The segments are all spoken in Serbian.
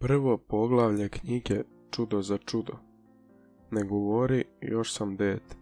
Prvo poglavlje knjige Čudo za čudo. Ne govori, još sam dete.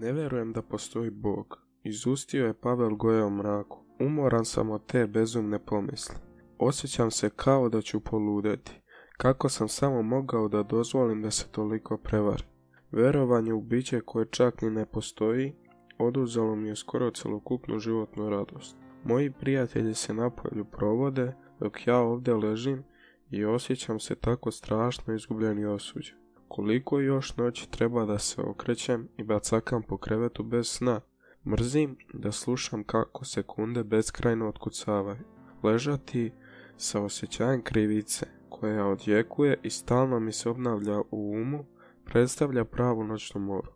Ne vjerujem da postoji Bog. Izustio je Pavel Goje u mraku. Umoran sam od te bezumne pomisli. Osjećam se kao da ću poludeti. Kako sam samo mogao da dozvolim da se toliko prevari. Verovanje u biće koje čak ni ne postoji, oduzelo mi je skoro celokupnu životnu radost. Moji prijatelji se napolju provode, dok ja ovdje ležim i osjećam se tako strašno izgubljen i osuđen. Koliko još noći treba da se okrećem i bacakam po krevetu bez sna. Mrzim da slušam kako sekunde beskrajno otkucavaju. Ležati sa osjećajem krivice koja odjekuje i stalno mi se obnavlja u umu predstavlja pravu noćnu moru.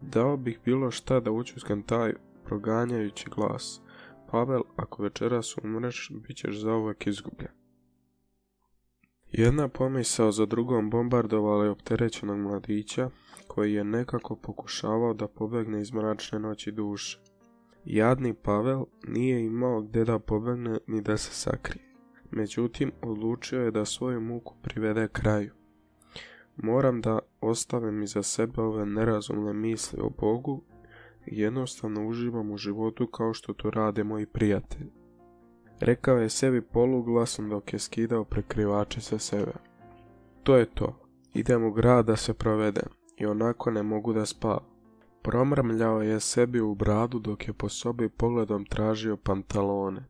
Dao bih bilo šta da učuskam taj proganjajući glas. Pavel, ako večeras umreš, bit ćeš zauvek izgubljen. Jedna pomisao za drugom bombardovala je opterećenog mladića, koji je nekako pokušavao da pobegne iz mračne noći duše. Jadni Pavel nije imao gdje da pobegne ni da se sakrije. Međutim, odlučio je da svoju muku privede kraju. Moram da ostavim iza sebe ove nerazumne misli o Bogu i jednostavno uživam u životu kao što to rade moji prijatelji. Rekao je sebi poluglasom dok je skidao prekrivače sa sebe. To je to. Idem u grad da se provede i onako ne mogu da spavam. Promrmljao je sebi u bradu dok je po sobi pogledom tražio pantalone.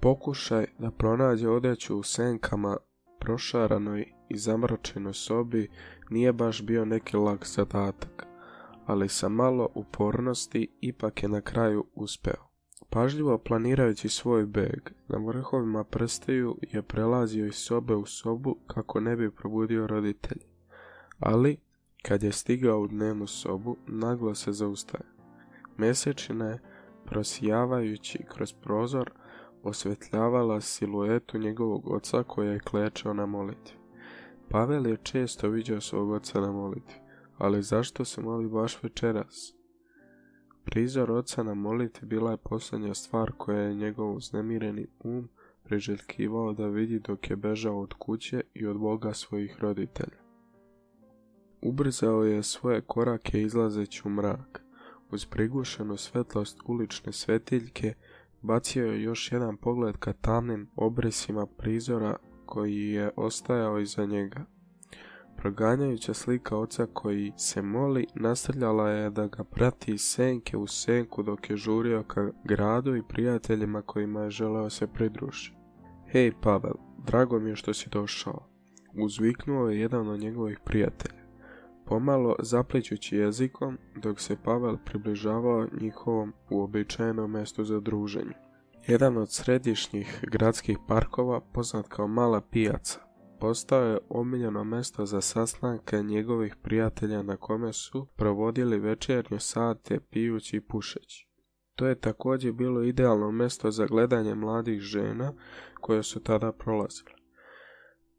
Pokušaj da pronađe odeću u senkama, prošaranoj i zamračenoj sobi nije baš bio neki lak zadatak, ali sa malo upornosti ipak je na kraju uspeo. Pažljivo planirajući svoj beg, na vrhovima prstiju je prelazio iz sobe u sobu kako ne bi probudio roditelj. Ali, kad je stigao u dnevnu sobu, naglo se zaustaje. Mjesečina je, prosijavajući kroz prozor, osvetljavala siluetu njegovog oca koji je klečao na molitvi. Pavel je često viđao svog oca na molitvi, ali zašto se moli baš večeras? Prizor oca na molitvi bila je posljednja stvar koja je njegov uznemireni um priželjkivao da vidi dok je bežao od kuće i od Boga svojih roditelja. Ubrzao je svoje korake izlazeći u mrak. Uz prigušenu svetlost ulične svetiljke bacio je još jedan pogled ka tamnim obresima prizora koji je ostajao iza njega. Proganjajuća slika oca koji se moli nastavljala je da ga prati senke u senku dok je žurio ka gradu i prijateljima kojima je želeo se pridružiti. Hej Pavel, drago mi je što si došao. Uzviknuo je jedan od njegovih prijatelja, pomalo zapličući jezikom dok se Pavel približavao njihovom uobičajenom mjestu za druženje. Jedan od središnjih gradskih parkova poznat kao Mala pijaca postao je omiljeno mjesto za sastanke njegovih prijatelja na kome su provodili večernje sate pijući i pušeći. To je također bilo idealno mjesto za gledanje mladih žena koje su tada prolazile.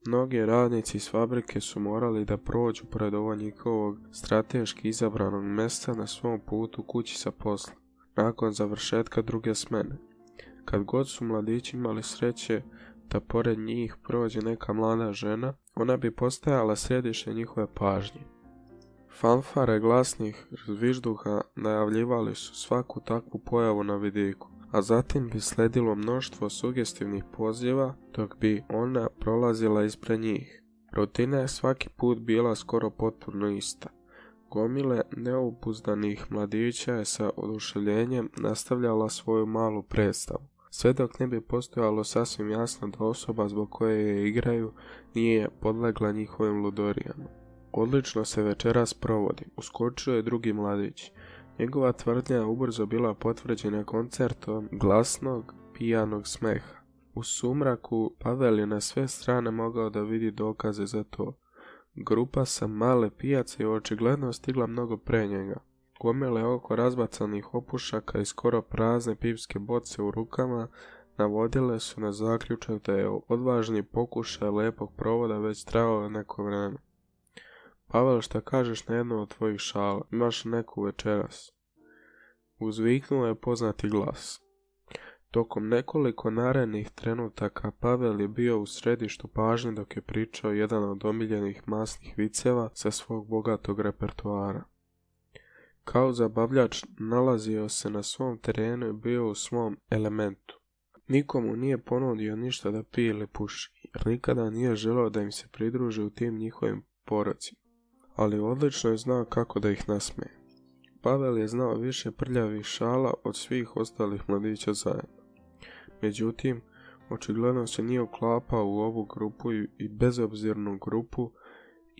Mnogi radnici iz fabrike su morali da prođu pred ovo njihovog strateški izabranog mjesta na svom putu kući sa posla, nakon završetka druge smene. Kad god su mladići imali sreće da pored njih prođe neka mlada žena, ona bi postajala središte njihove pažnje. Fanfare glasnih zvižduha najavljivali su svaku takvu pojavu na vidiku, a zatim bi sledilo mnoštvo sugestivnih poziva dok bi ona prolazila ispred njih. Rutina je svaki put bila skoro potpuno ista. Gomile neopuzdanih mladića je sa oduševljenjem nastavljala svoju malu predstavu. Sve dok ne bi postojalo sasvim jasno da osoba zbog koje je igraju nije podlegla njihovim ludorijama. Odlično se večeras provodi, uskočio je drugi mladić. Njegova tvrdnja je ubrzo bila potvrđena koncertom glasnog, pijanog smeha. U sumraku Pavel je na sve strane mogao da vidi dokaze za to. Grupa sa male pijace je očigledno stigla mnogo pre njega. Gomile oko razbacanih opušaka i skoro prazne pipske boce u rukama navodile su na zaključak da je odvažni pokušaj lepog provoda već trajao neko vreme. Pavel, šta kažeš na jednu od tvojih šala? Imaš neku večeras? Uzviknuo je poznati glas. Tokom nekoliko narednih trenutaka Pavel je bio u središtu pažnje dok je pričao jedan od omiljenih masnih viceva sa svog bogatog repertoara. Kao zabavljač nalazio se na svom terenu i bio u svom elementu. Nikomu nije ponudio ništa da pije ili puši, jer nikada nije želeo da im se pridruži u tim njihovim porocima. Ali odlično je znao kako da ih nasmeje. Pavel je znao više prljavih šala od svih ostalih mladića zajedno. Međutim, očigledno se nije uklapao u ovu grupu i bezobzirnu grupu,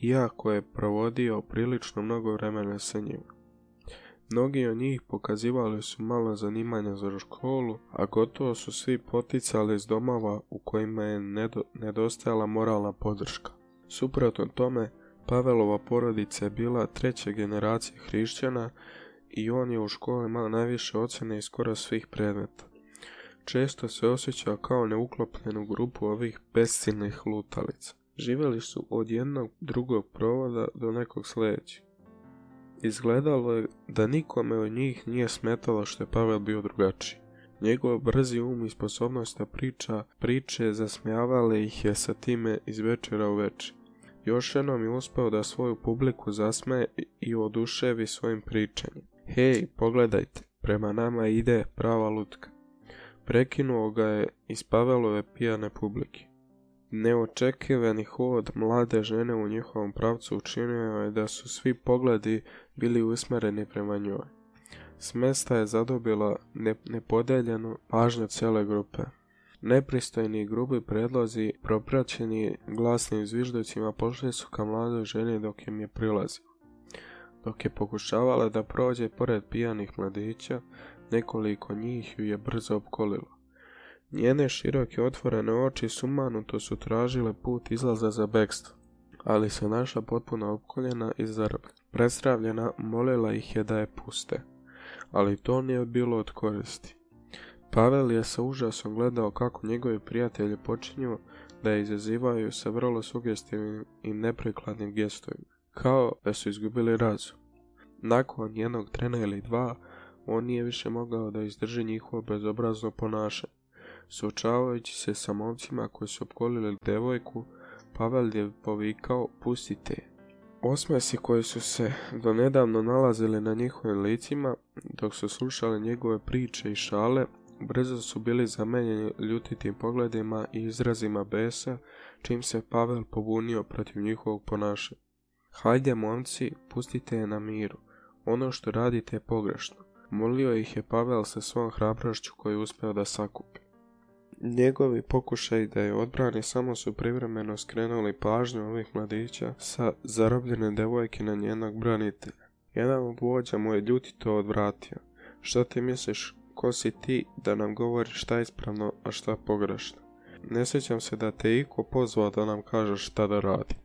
iako je provodio prilično mnogo vremena sa njima. Mnogi od njih pokazivali su malo zanimanja za školu, a gotovo su svi poticali iz domova u kojima je nedostajala moralna podrška. Suprotno tome, Pavelova porodica je bila treće generacije hrišćana i on je u školi imao najviše ocjene i skoro svih predmeta. Često se osjećao kao neuklopljenu grupu ovih besilnih lutalica. Živjeli su od jednog drugog provoda do nekog sljedećeg. Izgledalo je da nikome od njih nije smetalo što je Pavel bio drugačiji. Njegov brzi um i sposobnost da priča priče zasmijavale ih je sa time iz večera u večer. Još jednom je uspeo da svoju publiku zasmeje i oduševi svojim pričanjem. Hej, pogledajte, prema nama ide prava lutka. Prekinuo ga je iz Pavelove pijane publike. Neočekivani hod mlade žene u njihovom pravcu učinio je da su svi pogledi bili usmereni prema njoj. S je zadobila nepodeljenu pažnju cijele grupe. Nepristojni i grubi predlozi, propraćeni glasnim zvižducima, pošli su ka mladoj ženi dok im je prilazio. Dok je pokušavala da prođe pored pijanih mladića, nekoliko njih ju je brzo opkolilo. Njene široke otvorene oči sumanuto su tražile put izlaza za bekstvo, ali se naša potpuno opkoljena i Presravljena, molila ih je da je puste, ali to nije bilo od koristi. Pavel je sa užasom gledao kako njegovi prijatelji počinju da izazivaju sa vrlo sugestivnim i neprikladnim gestovima, kao da su izgubili razum. Nakon jednog trena ili dva, on nije više mogao da izdrži njihovo bezobrazno ponašanje. Suočavajući se sa momcima koji su opkolili devojku, Pavel je povikao pustite je. Osmesi koji su se do nedavno nalazili na njihovim licima, dok su slušali njegove priče i šale, brzo su bili zamenjeni ljutitim pogledima i izrazima besa, čim se Pavel pobunio protiv njihovog ponašanja. Hajde, momci, pustite je na miru. Ono što radite je pogrešno. Molio ih je Pavel sa svom hrabrošću koji je uspio da sakupi. Njegovi pokušaj da je odbrani samo su privremeno skrenuli pažnju ovih mladića sa zarobljene devojke na njenog branitelja. Jedan od vođa mu je ljutito odvratio. što ti misliš, ko si ti da nam govori šta je ispravno, a šta pogrešno? Ne sjećam se da te iko pozvao da nam kažeš šta da radi.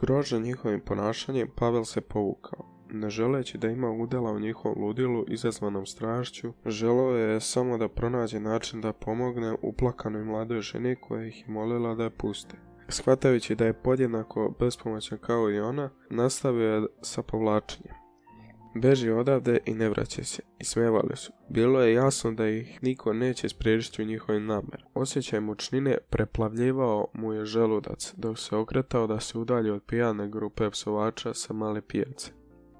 Grožen njihovim ponašanjem, Pavel se povukao. Ne želeći da ima udjela u njihovom ludilu izazvanom strašću, želo je samo da pronađe način da pomogne uplakanoj mladoj ženi koja ih je molila da je pusti. Shvatajući da je podjednako bespomoćan kao i ona, nastavio je sa povlačenjem. Beži odavde i ne vraćaj se. I smevali su. Bilo je jasno da ih niko neće spriječiti u njihovim namer. Osjećaj mučnine preplavljivao mu je želudac, dok se okretao da se udalje od pijane grupe psovača sa male pijace.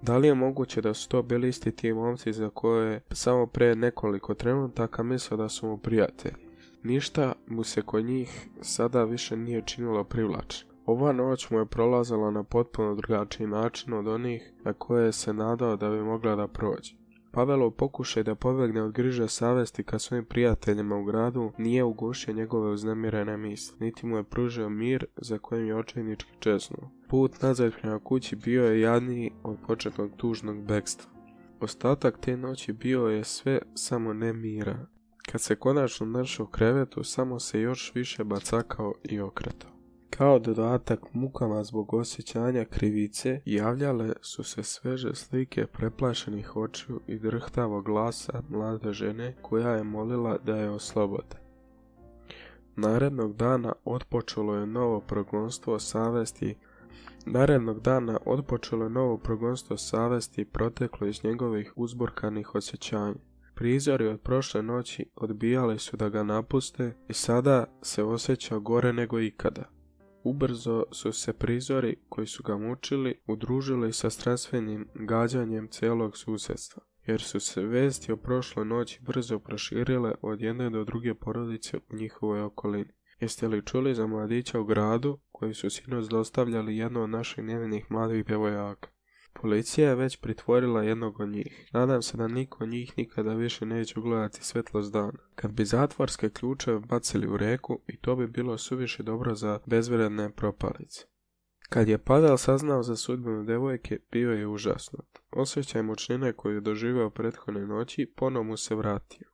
Da li je moguće da su to bili isti ti momci za koje samo pre nekoliko trenutaka mislio da su mu prijatelji? Ništa mu se kod njih sada više nije činilo privlačno. Ova noć mu je prolazila na potpuno drugačiji način od onih na koje se nadao da bi mogla da prođe. Pavelov pokušaj da pobegne od griža savesti ka svojim prijateljima u gradu nije ugušio njegove uznemirene misli, niti mu je pružio mir za kojim je očajnički česnuo. Put nazad prema kući bio je jadniji od početnog tužnog bekstva. Ostatak te noći bio je sve samo ne mira. Kad se konačno našao u krevetu, samo se još više bacakao i okretao. Kao dodatak mukama zbog osjećanja krivice javljale su se sveže slike preplašenih očiju i drhtavog glasa mlade žene koja je molila da je oslobode. Narednog dana otpočelo je novo progonstvo savesti Narednog dana odpočelo je novo progonstvo savesti proteklo iz njegovih uzburkanih osjećanja. Prizori od prošle noći odbijali su da ga napuste i sada se osjećao gore nego ikada. Ubrzo su se prizori koji su ga mučili udružili sa strastvenim gađanjem celog susjedstva, jer su se vesti o prošloj noći brzo proširile od jedne do druge porodice u njihovoj okolini. Jeste li čuli za mladića u gradu koji su sinoć dostavljali jedno od naših njenih mladih pevojaka? Policija je već pritvorila jednog od njih. Nadam se da niko od njih nikada više neće ugledati svetlost dana. Kad bi zatvorske ključe bacili u reku i to bi bilo suviše dobro za bezvredne propalice. Kad je Padal saznao za sudbinu devojke, bio je užasnut. Osjećaj mučnine koju je doživao prethodne noći ponovno mu se vratio.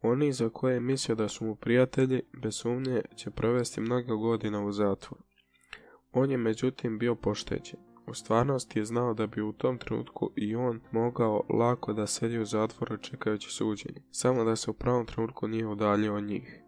Oni za koje je mislio da su mu prijatelji, bez sumnje će provesti mnogo godina u zatvoru. On je međutim bio pošteđen. U stvarnosti je znao da bi u tom trenutku i on mogao lako da sedi u zatvoru čekajući suđenje, samo da se u pravom trenutku nije udaljio od njih.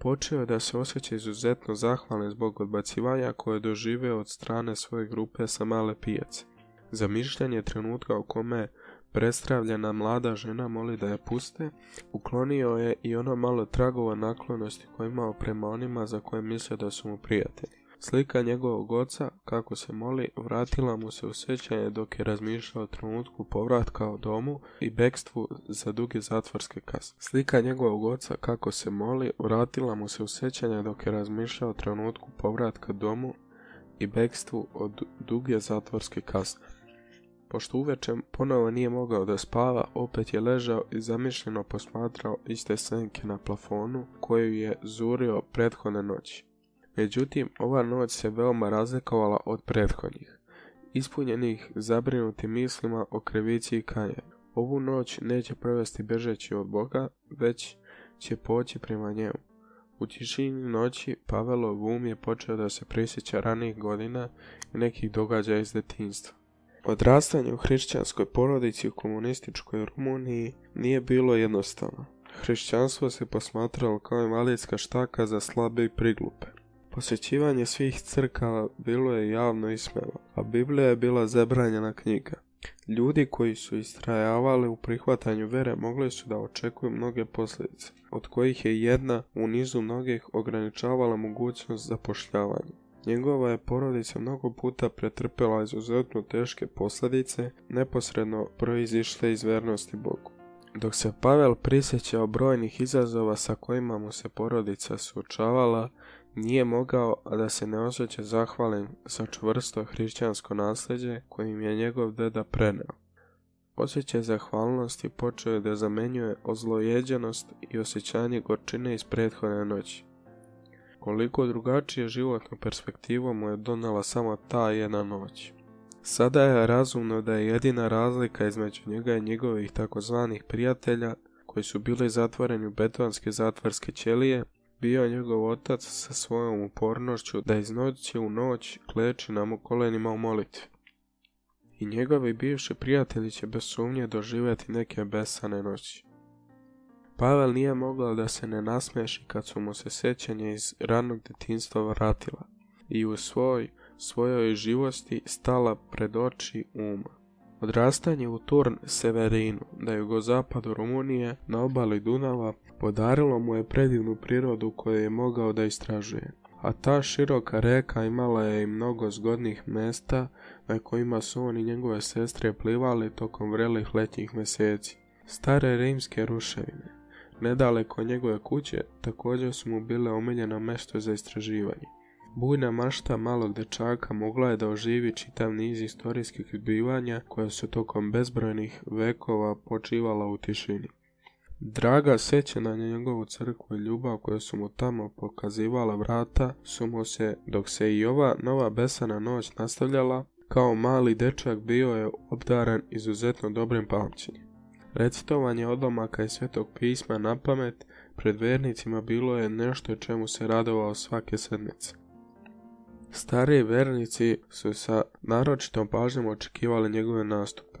Počeo je da se osjeća izuzetno zahvalan zbog odbacivanja koje je doživeo od strane svoje grupe sa male pijace. Zamišljanje trenutka u kome predstavljena mlada žena moli da je puste, uklonio je i ono malo tragova naklonosti koje imao prema onima za koje mislio da su mu prijatelji. Slika njegovog oca, kako se moli, vratila mu se u sjećanje dok je razmišljao o trenutku povratka o domu i bekstvu za duge zatvorske kazne. Slika njegovog oca, kako se moli, vratila mu se u sjećanje dok je razmišljao o trenutku povratka domu i bekstvu od duge zatvorske kazne. Pošto uveče ponovo nije mogao da spava, opet je ležao i zamišljeno posmatrao iste senke na plafonu koju je zurio prethodne noći. Međutim, ova noć se veoma razlikovala od prethodnih, ispunjenih zabrinutim mislima o krivici i kanje. Ovu noć neće provesti bežeći od Boga, već će poći prema njemu. U tišini noći Pavelov um je počeo da se prisjeća ranijih godina i nekih događaja iz detinjstva. Odrastanje u hrišćanskoj porodici u komunističkoj Rumuniji nije bilo jednostavno. Hrišćanstvo se posmatralo kao invalidska štaka za slabe i priglupe. Posjećivanje svih crkava bilo je javno ismjelo, a Biblija je bila zabranjena knjiga. Ljudi koji su istrajavali u prihvatanju vere mogli su da očekuju mnoge posljedice, od kojih je jedna u nizu mnogih ograničavala mogućnost zapošljavanja. Njegova je porodica mnogo puta pretrpela izuzetno teške posljedice, neposredno proizišle iz vernosti Bogu. Dok se Pavel prisjećao brojnih izazova sa kojima mu se porodica suočavala, nije mogao, a da se ne osjeća zahvalen za čvrsto hrišćansko nasljeđe kojim je njegov deda preneo. Osjećaj zahvalnosti počeo je da zamenjuje ozlojeđenost i osjećanje gorčine iz prethodne noći. Koliko drugačije životnu perspektivu mu je donala samo ta jedna noć. Sada je razumno da je jedina razlika između njega i njegovih takozvanih prijatelja koji su bili zatvoreni u betonske zatvorske ćelije bio njegov otac sa svojom upornošću da iz noći u noć kleči nam kolenima u molitvi. I njegovi bivši prijatelji će bez sumnje doživjeti neke besane noći. Pavel nije mogao da se ne nasmeši kad su mu se sjećanje iz ranog detinstva vratila i u svoj, svojoj živosti stala pred oči uma. Odrastanje u Torn Severinu, na jugozapadu Rumunije, na obali Dunava, podarilo mu je predivnu prirodu koju je mogao da istražuje. A ta široka reka imala je i mnogo zgodnih mesta na kojima su on i njegove sestre plivali tokom vrelih letnjih mjeseci. Stare rimske ruševine, nedaleko njegove kuće, također su mu bile omiljeno mesto za istraživanje. Bujna mašta malog dečaka mogla je da oživi čitav niz historijskih izbivanja koja su tokom bezbrojnih vekova počivala u tišini. Draga seća na njegovu crkvu i ljubav koja su mu tamo pokazivala vrata su mu se, dok se i ova nova besana noć nastavljala, kao mali dečak bio je obdaran izuzetno dobrim pamćenjem. Recitovanje odlomaka i svetog pisma na pamet pred vernicima bilo je nešto čemu se radovao svake sedmice. Stariji vernici su sa naročitom pažnjom očekivali njegove nastupe.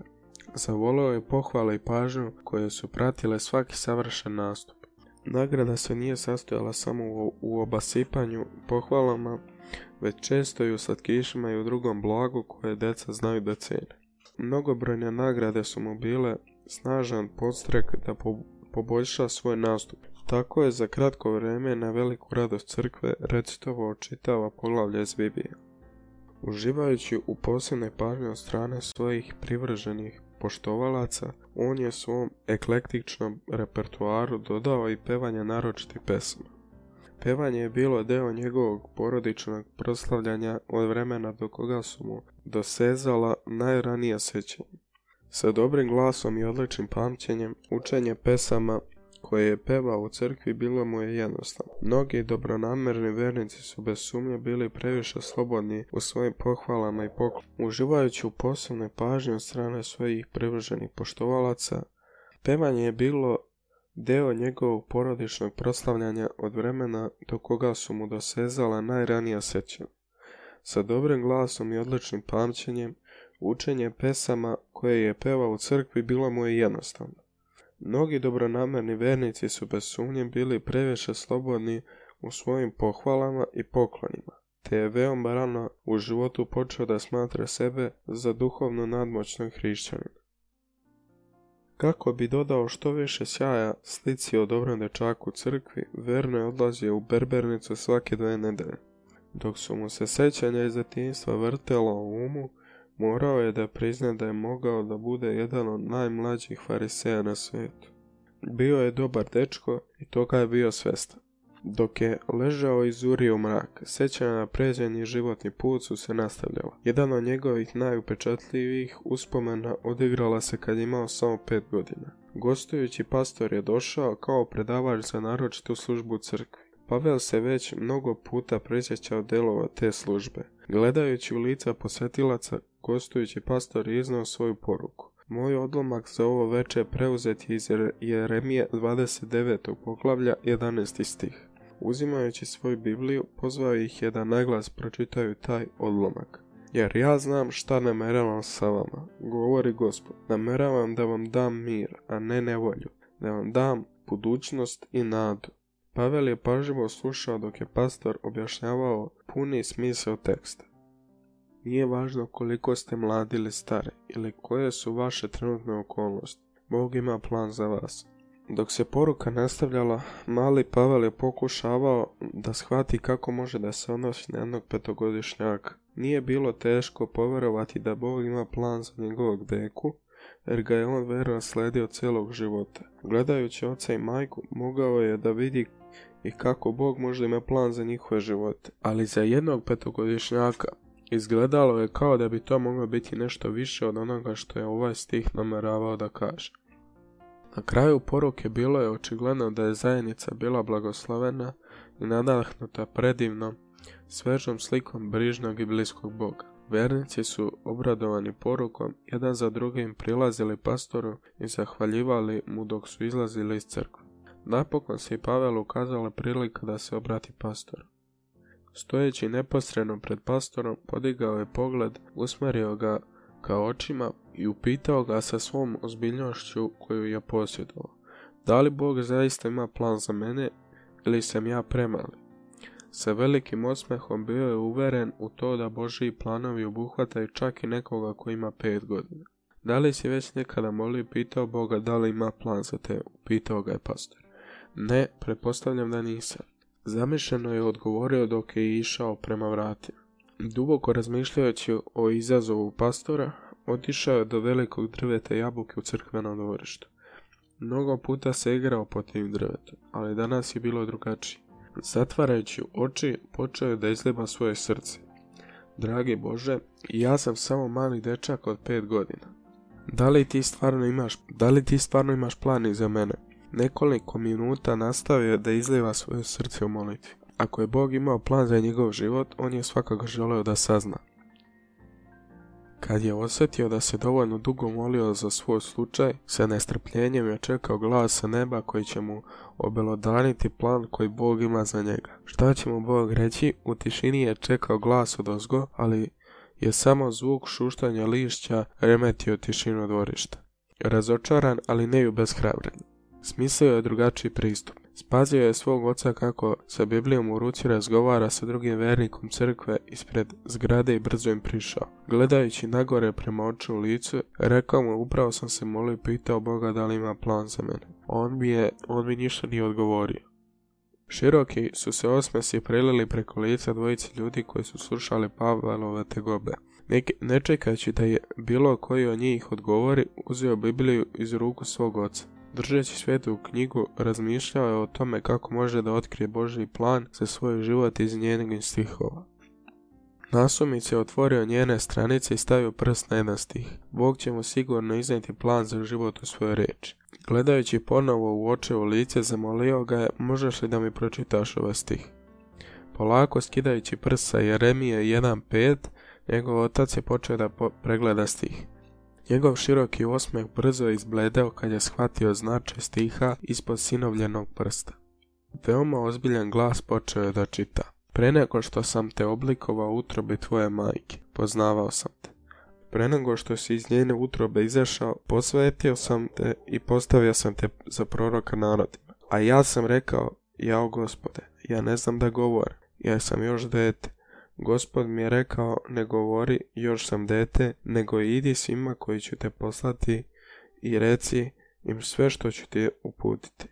Zavoleo je pohvale i pažnju koje su pratile svaki savršen nastup. Nagrada se nije sastojala samo u obasipanju pohvalama, već često i u slatkišima i u drugom blagu koje deca znaju da cijene. Mnogobrojne nagrade su mu bile snažan podstrek da poboljša svoj nastup tako je za kratko vrijeme na veliku radost crkve recitovao čitava poglavlje iz Uživajući u posebne pažnje od strane svojih privrženih poštovalaca, on je svom eklektičnom repertuaru dodao i pevanje naročiti pesma. Pevanje je bilo deo njegovog porodičnog proslavljanja od vremena do koga su mu dosezala najranija sećanja. Sa dobrim glasom i odličnim pamćenjem, učenje pesama koje je pevao u crkvi bilo mu je jednostavno. Mnogi dobronamerni vernici su bez sumnje bili previše slobodni u svojim pohvalama i poklonima. Uživajući u posebnoj pažnji od strane svojih privrženih poštovalaca, pevanje je bilo deo njegovog porodičnog proslavljanja od vremena do koga su mu dosezala najranija sećanja. Sa dobrim glasom i odličnim pamćenjem, učenje pesama koje je pevao u crkvi bilo mu je jednostavno. Mnogi dobronamerni vernici su bez sumnje bili previše slobodni u svojim pohvalama i poklonima, te je veoma rano u životu počeo da smatra sebe za duhovno nadmoćnog hrišćanina. Kako bi dodao što više sjaja slici o dobrom dečaku u crkvi, verno je odlazio u berbernicu svake dve nedelje. Dok su mu se sećanja iz detinjstva vrtelo u umu, Morao je da prizna da je mogao da bude jedan od najmlađih fariseja na svijetu. Bio je dobar dečko i toga je bio svestan. Dok je ležao i zurio mrak, sećanja na pređeni životni put su se nastavljala. Jedan od njegovih najupečatljivijih uspomena odigrala se kad je imao samo pet godina. Gostujući pastor je došao kao predavač za naročitu službu crkvi. Pavel se već mnogo puta prisjećao delova te službe. Gledajući u lica posvetilaca gostujući pastor je iznao svoju poruku. Moj odlomak za ovo veče preuzet je iz Jeremije 29. poglavlja 11. stih. Uzimajući svoju Bibliju, pozvao ih je da naglas pročitaju taj odlomak. Jer ja znam šta nameravam sa vama, govori gospod. Nameravam da vam dam mir, a ne nevolju. Da vam dam budućnost i nadu. Pavel je pažljivo slušao dok je pastor objašnjavao puni smisao teksta. Nije važno koliko ste mladi ili stari ili koje su vaše trenutne okolnosti. Bog ima plan za vas. Dok se poruka nastavljala, mali Pavel je pokušavao da shvati kako može da se odnosi na jednog petogodišnjaka. Nije bilo teško poverovati da Bog ima plan za njegovog deku, jer ga je on vero sledio celog života. Gledajući oca i majku, mogao je da vidi i kako Bog možda ima plan za njihove živote. Ali za jednog petogodišnjaka, Izgledalo je kao da bi to moglo biti nešto više od onoga što je ovaj stih nameravao da kaže. Na kraju poruke bilo je očigledno da je zajednica bila blagoslovena i nadahnuta predivnom, svežom slikom brižnog i bliskog Boga. Vernici su obradovani porukom, jedan za drugim prilazili pastoru i zahvaljivali mu dok su izlazili iz crkve. Napokon se i Pavel ukazala prilika da se obrati pastoru. Stojeći neposredno pred pastorom, podigao je pogled, usmario ga ka očima i upitao ga sa svom ozbiljnošću koju je posjedovao. Da li Bog zaista ima plan za mene ili sam ja premali? Sa velikim osmehom bio je uveren u to da Božiji planovi obuhvataju čak i nekoga koji ima pet godina. Da li si već nekada molio i pitao Boga da li ima plan za te? Upitao ga je pastor. Ne, pretpostavljam da nisam. Zamišljeno je odgovorio dok je išao prema vratima. Duboko razmišljajući o izazovu pastora, otišao je do velikog drveta jabuke u crkvenom dvorištu. Mnogo puta se igrao po tim drvetu, ali danas je bilo drugačije. Zatvarajući oči, počeo je da izleba svoje srce. Dragi Bože, ja sam samo mali dečak od pet godina. Da li ti stvarno imaš, da li ti stvarno imaš plan iza za mene? nekoliko minuta nastavio da izliva svoje srce u molitvi. Ako je Bog imao plan za njegov život, on je svakako želeo da sazna. Kad je osjetio da se dovoljno dugo molio za svoj slučaj, sa nestrpljenjem je čekao glas sa neba koji će mu obelodaniti plan koji Bog ima za njega. Šta će mu Bog reći? U tišini je čekao glas od ozgo, ali je samo zvuk šuštanja lišća remetio tišinu dvorišta. Razočaran, ali ne i obeshrabren. Smislio je drugačiji pristup. Spazio je svog oca kako sa Biblijom u ruci razgovara sa drugim vernikom crkve ispred zgrade i brzo im prišao. Gledajući nagore prema oču u licu, rekao mu upravo sam se molio i pitao Boga da li ima plan za mene. On mi je, on mi ništa nije odgovorio. Široki su se osmesi prelili preko lica dvojice ljudi koji su slušali Pavelove tegobe. ne čekajući da je bilo koji od njih odgovori, uzeo Bibliju iz ruku svog oca. Držeći svetu knjigu, razmišljao je o tome kako može da otkrije Božji plan za svoj život iz njenih stihova. Nasumic je otvorio njene stranice i stavio prst na jedan stih. Bog će mu sigurno iznijeti plan za život u svojoj riječi. Gledajući ponovo u u lice, zamolio ga je, možeš li da mi pročitaš ovaj stih? Polako skidajući prsa Jeremije 1.5, njegov otac je počeo da pregleda stih. Njegov široki osmeh brzo je izbledeo kad je shvatio značaj stiha ispod sinovljenog prsta. Veoma ozbiljan glas počeo je da čita. Pre nego što sam te oblikovao utrobe tvoje majke, poznavao sam te. Pre nego što si iz njene utrobe izašao, posvetio sam te i postavio sam te za proroka narodima. A ja sam rekao, jao gospode, ja ne znam da govor, ja sam još dete. Gospod mi je rekao, ne govori, još sam dete, nego idi svima koji ću te poslati i reci im sve što ću ti uputiti.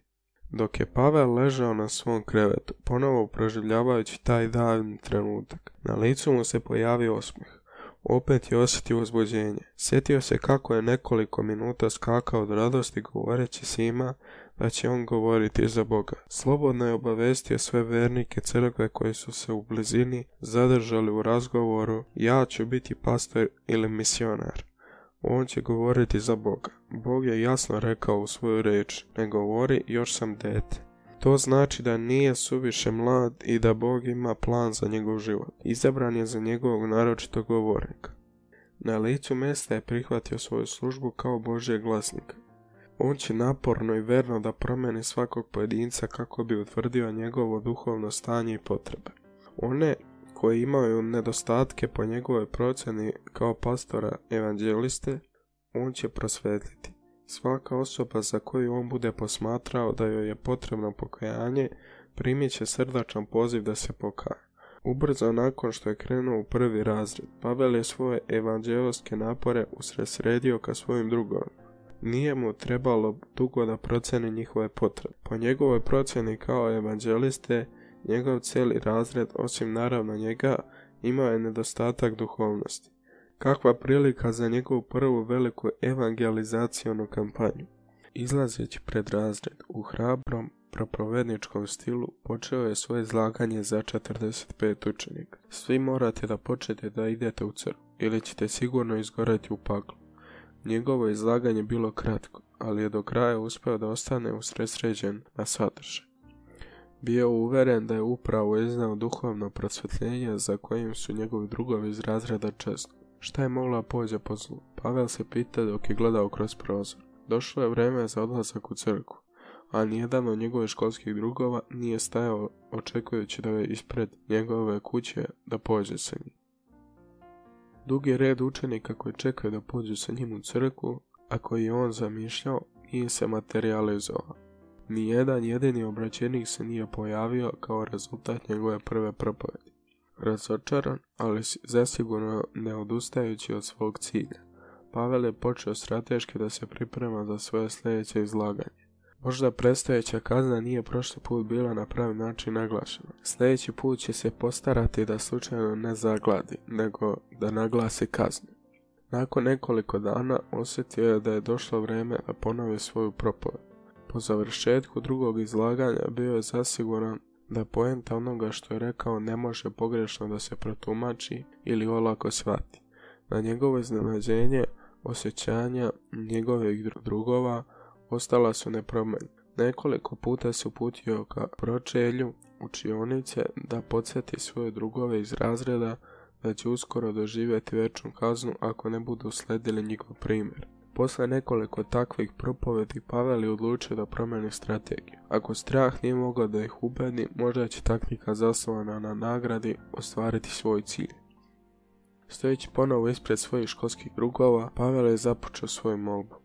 Dok je Pavel ležao na svom krevetu, ponovo proživljavajući taj davni trenutak, na licu mu se pojavio osmih. Opet je osjetio uzbuđenje. Sjetio se kako je nekoliko minuta skakao od radosti govoreći svima da će on govoriti za Boga. Slobodno je obavestio sve vernike crkve koji su se u blizini zadržali u razgovoru ja ću biti pastor ili misionar. On će govoriti za Boga. Bog je jasno rekao u svoju reč, ne govori, još sam dete. To znači da nije suviše mlad i da Bog ima plan za njegov život. Izabran je za njegovog naročito govornika. Na licu mjesta je prihvatio svoju službu kao Božje glasnika. On će naporno i verno da promeni svakog pojedinca kako bi utvrdio njegovo duhovno stanje i potrebe. One koje imaju nedostatke po njegovoj procjeni kao pastora evanđeliste, on će prosvetiti. Svaka osoba za koju on bude posmatrao da joj je potrebno pokajanje, primit će srdačan poziv da se pokaje. Ubrzo nakon što je krenuo u prvi razred, Pavel je svoje evanđeoske napore usresredio ka svojim drugovima nije mu trebalo dugo da proceni njihove potrebe. Po njegovoj procjeni kao evanđeliste, njegov cijeli razred, osim naravno njega, imao je nedostatak duhovnosti. Kakva prilika za njegovu prvu veliku evangelizacijonu kampanju. Izlazeći pred razred u hrabrom, propovedničkom stilu počeo je svoje izlaganje za 45 učenika. Svi morate da počete da idete u crkvu ili ćete sigurno izgorati u paklu. Njegovo izlaganje bilo kratko, ali je do kraja uspio da ostane usresređen na sadržaj. Bio uveren da je upravo iznao duhovno prosvjetljenje za kojim su njegovi drugovi iz razreda često. Šta je mogla pođa po zlu? Pavel se pita dok je gledao kroz prozor. Došlo je vrijeme za odlazak u crku, a nijedan od njegovih školskih drugova nije stajao očekujući da je ispred njegove kuće da pođe sa njim. Dugi red učenika koji čekaju da pođu sa njim u crkvu, a koji je on zamišljao, nije se materializovao. Nijedan jedini obraćenik se nije pojavio kao rezultat njegove prve propovedi. Razočaran, ali zasigurno neodustajući od svog cilja, Pavel je počeo strateški da se priprema za svoje sljedeće izlaganje. Možda predstojeća kazna nije prošli put bila na pravi način naglašena. Sljedeći put će se postarati da slučajno ne zagladi, nego da naglasi kaznu. Nakon nekoliko dana osjetio je da je došlo vrijeme da ponovi svoju propoved. Po završetku drugog izlaganja bio je zasiguran da poenta onoga što je rekao ne može pogrešno da se protumači ili olako shvati. Na njegovo iznenađenje, osjećanja njegovih drugova, ostala su nepromenj. Nekoliko puta se uputio ka pročelju učionice da podsjeti svoje drugove iz razreda da će uskoro doživjeti veću kaznu ako ne budu sledili njegov primjer. Posle nekoliko takvih propovedi Pavel je odlučio da promeni strategiju. Ako strah nije mogao da ih ubedi, možda će taktika zasnovana na nagradi ostvariti svoj cilj. Stojeći ponovo ispred svojih školskih drugova, Pavel je započeo svoju molbu.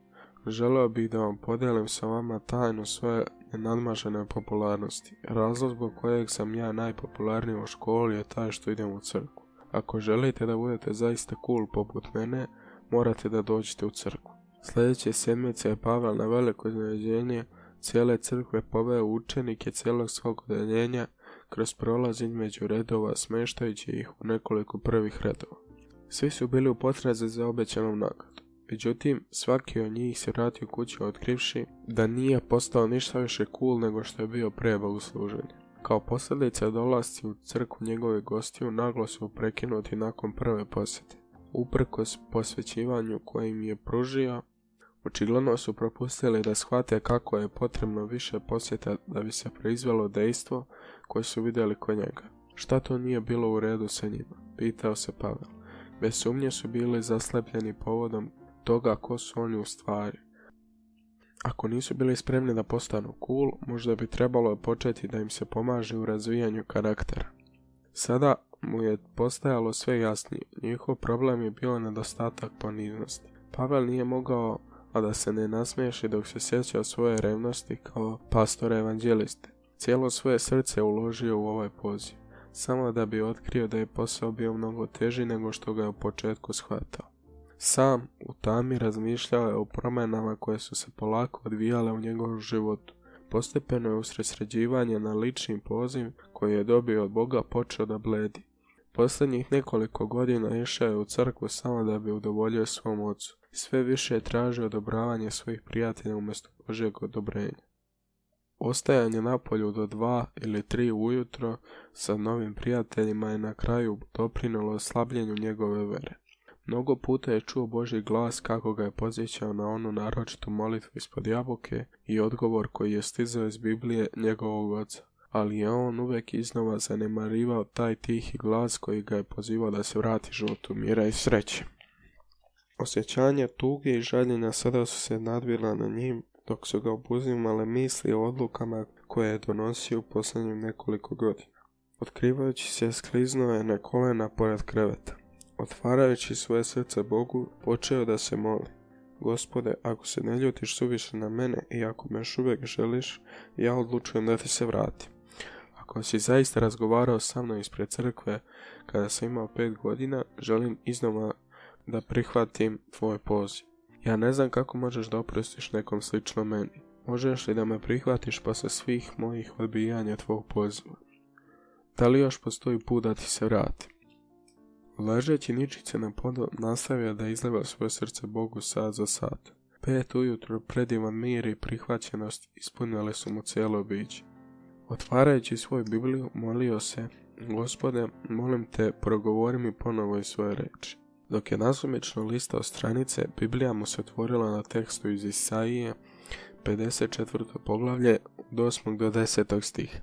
Želeo bih da vam podijelim sa vama tajnu svoje nenadmašene popularnosti. Razlog zbog kojeg sam ja najpopularniji u školi je taj što idem u crkvu. Ako želite da budete zaista cool poput mene, morate da dođete u crkvu. Sljedeće sedmice je Pavel na veliko iznenađenje cijele crkve poveo učenike cijelog svog odeljenja kroz prolaz između redova smeštajući ih u nekoliko prvih redova. Svi su bili u potrazi za obećanom nagradom. Međutim, svaki od njih se vratio kući otkrivši da nije postao ništa više cool nego što je bio u bogosluženja. Kao posljedica dolasci u crku njegove gostiju naglo su prekinuti nakon prve posjete. Uprkos posvećivanju koje im je pružio, očigledno su propustili da shvate kako je potrebno više posjeta da bi se proizvelo dejstvo koje su vidjeli kod njega. Šta to nije bilo u redu sa njima? Pitao se Pavel. Bez sumnje su bili zaslepljeni povodom toga ko su oni u stvari. Ako nisu bili spremni da postanu cool, možda bi trebalo početi da im se pomaže u razvijanju karaktera. Sada mu je postajalo sve jasnije. Njihov problem je bio nedostatak ponivnosti. Pavel nije mogao a da se ne nasmiješi dok se sjeća svoje revnosti kao pastor evanđeliste. Cijelo svoje srce uložio u ovaj poziv, samo da bi otkrio da je posao bio mnogo teži nego što ga je u početku shvatao. Sam u tami razmišljao je o promjenama koje su se polako odvijale u njegovom životu. Postepeno je usresređivanje na lični poziv koji je dobio od Boga počeo da bledi. Posljednjih nekoliko godina išao je u crkvu samo da bi udovoljio svom ocu. Sve više je tražio odobravanje svojih prijatelja umjesto Božeg odobrenja. Ostajanje na polju do dva ili tri ujutro sa novim prijateljima je na kraju doprinulo oslabljenju njegove vere. Mnogo puta je čuo Boži glas kako ga je podsjećao na onu naročitu molitvu ispod jabuke i odgovor koji je stizao iz Biblije njegovog oca. Ali je on uvijek iznova zanemarivao taj tihi glas koji ga je pozivao da se vrati životu mira i sreće. Osjećanja, tuge i žaljenja sada su se nadvila na njim dok su ga obuzimale misli o odlukama koje je donosio u posljednjih nekoliko godina. Otkrivajući se, sklizno je na kolena pored kreveta otvarajući svoje srce Bogu, počeo da se moli. Gospode, ako se ne ljutiš suviše na mene i ako me još uvijek želiš, ja odlučujem da ti se vratim. Ako si zaista razgovarao sa mnom ispred crkve kada sam imao pet godina, želim iznova da prihvatim tvoj poziv. Ja ne znam kako možeš da oprostiš nekom slično meni. Možeš li da me prihvatiš posle svih mojih odbijanja tvog poziva? Da li još postoji put da ti se vratim? Ležeći ničice na podu nastavio da izleva svoje srce Bogu sad za sat. Pet ujutro predivan mir i prihvaćenost ispunjale su mu cijelo biće. Otvarajući svoju Bibliju molio se, gospode, molim te, progovori mi ponovo i svoje reči. Dok je nasumično listao stranice, Biblija mu se otvorila na tekstu iz Isaije, 54. poglavlje, od 8. do 10. stih.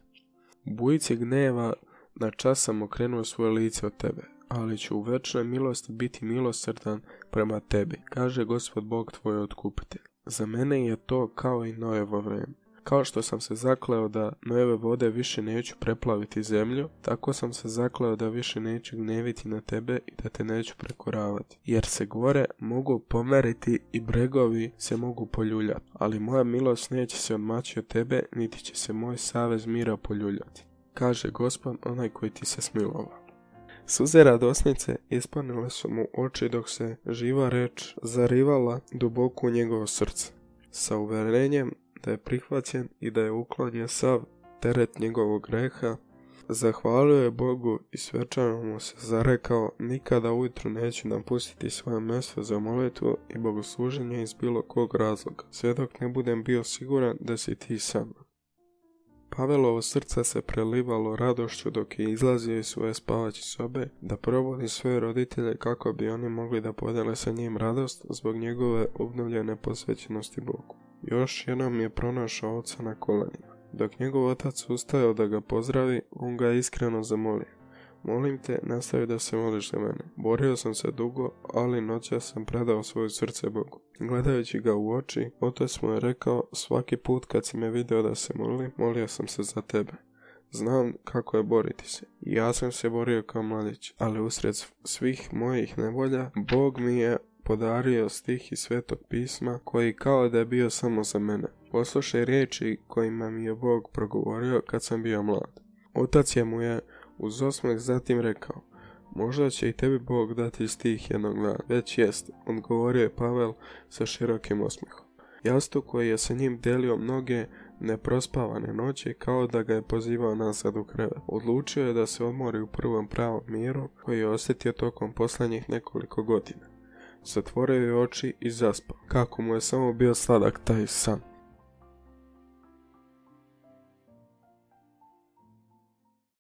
bujici gneva na čas sam okrenuo svoje lice od tebe, ali ću u večnoj milosti biti milosrdan prema tebi, kaže gospod Bog tvoj otkupitelj. Za mene je to kao i Nojevo vrijeme. Kao što sam se zakleo da Nojeve vode više neću preplaviti zemlju, tako sam se zakleo da više neću gneviti na tebe i da te neću prekoravati. Jer se gore mogu pomeriti i bregovi se mogu poljuljati, ali moja milost neće se odmaći od tebe, niti će se moj savez mira poljuljati. Kaže gospod onaj koji ti se smilovao. Suze radosnice ispanile su mu oči dok se živa reč zarivala duboko u njegovo srce. Sa uverenjem da je prihvaćen i da je uklonjen sav teret njegovog greha, zahvalio je Bogu i svečano mu se zarekao nikada ujutru neću napustiti svoje mjesto za molitvu i bogosluženje iz bilo kog razloga, sve dok ne budem bio siguran da si ti sam. Pavelovo srce se prelivalo radošću dok je izlazio iz svoje spavaće sobe da provodi svoje roditelje kako bi oni mogli da podele sa njim radost zbog njegove obnovljene posvećenosti Bogu. Još jednom je pronašao oca na kolenima. Dok njegov otac ustajao da ga pozdravi, on ga iskreno zamolio. Molim te, nastavi da se moliš za mene. Borio sam se dugo, ali noća sam predao svoje srce Bogu. Gledajući ga u oči, otac mu je rekao, svaki put kad si me vidio da se molim, molio sam se za tebe. Znam kako je boriti se. Ja sam se borio kao mladić, ali usred svih mojih nevolja, Bog mi je podario stih iz svetog pisma koji kao da je bio samo za mene. Poslušaj riječi kojima mi je Bog progovorio kad sam bio mlad. Otac je mu je uz osmeh zatim rekao, možda će i tebi Bog dati stih jednog dana. Već jest, odgovorio je Pavel sa širokim osmehom. Jastu koji je sa njim delio mnoge neprospavane noći kao da ga je pozivao nazad u krevet. Odlučio je da se odmori u prvom pravom miru koji je osjetio tokom poslanjih nekoliko godina. Zatvorio je oči i zaspao, kako mu je samo bio sladak taj san.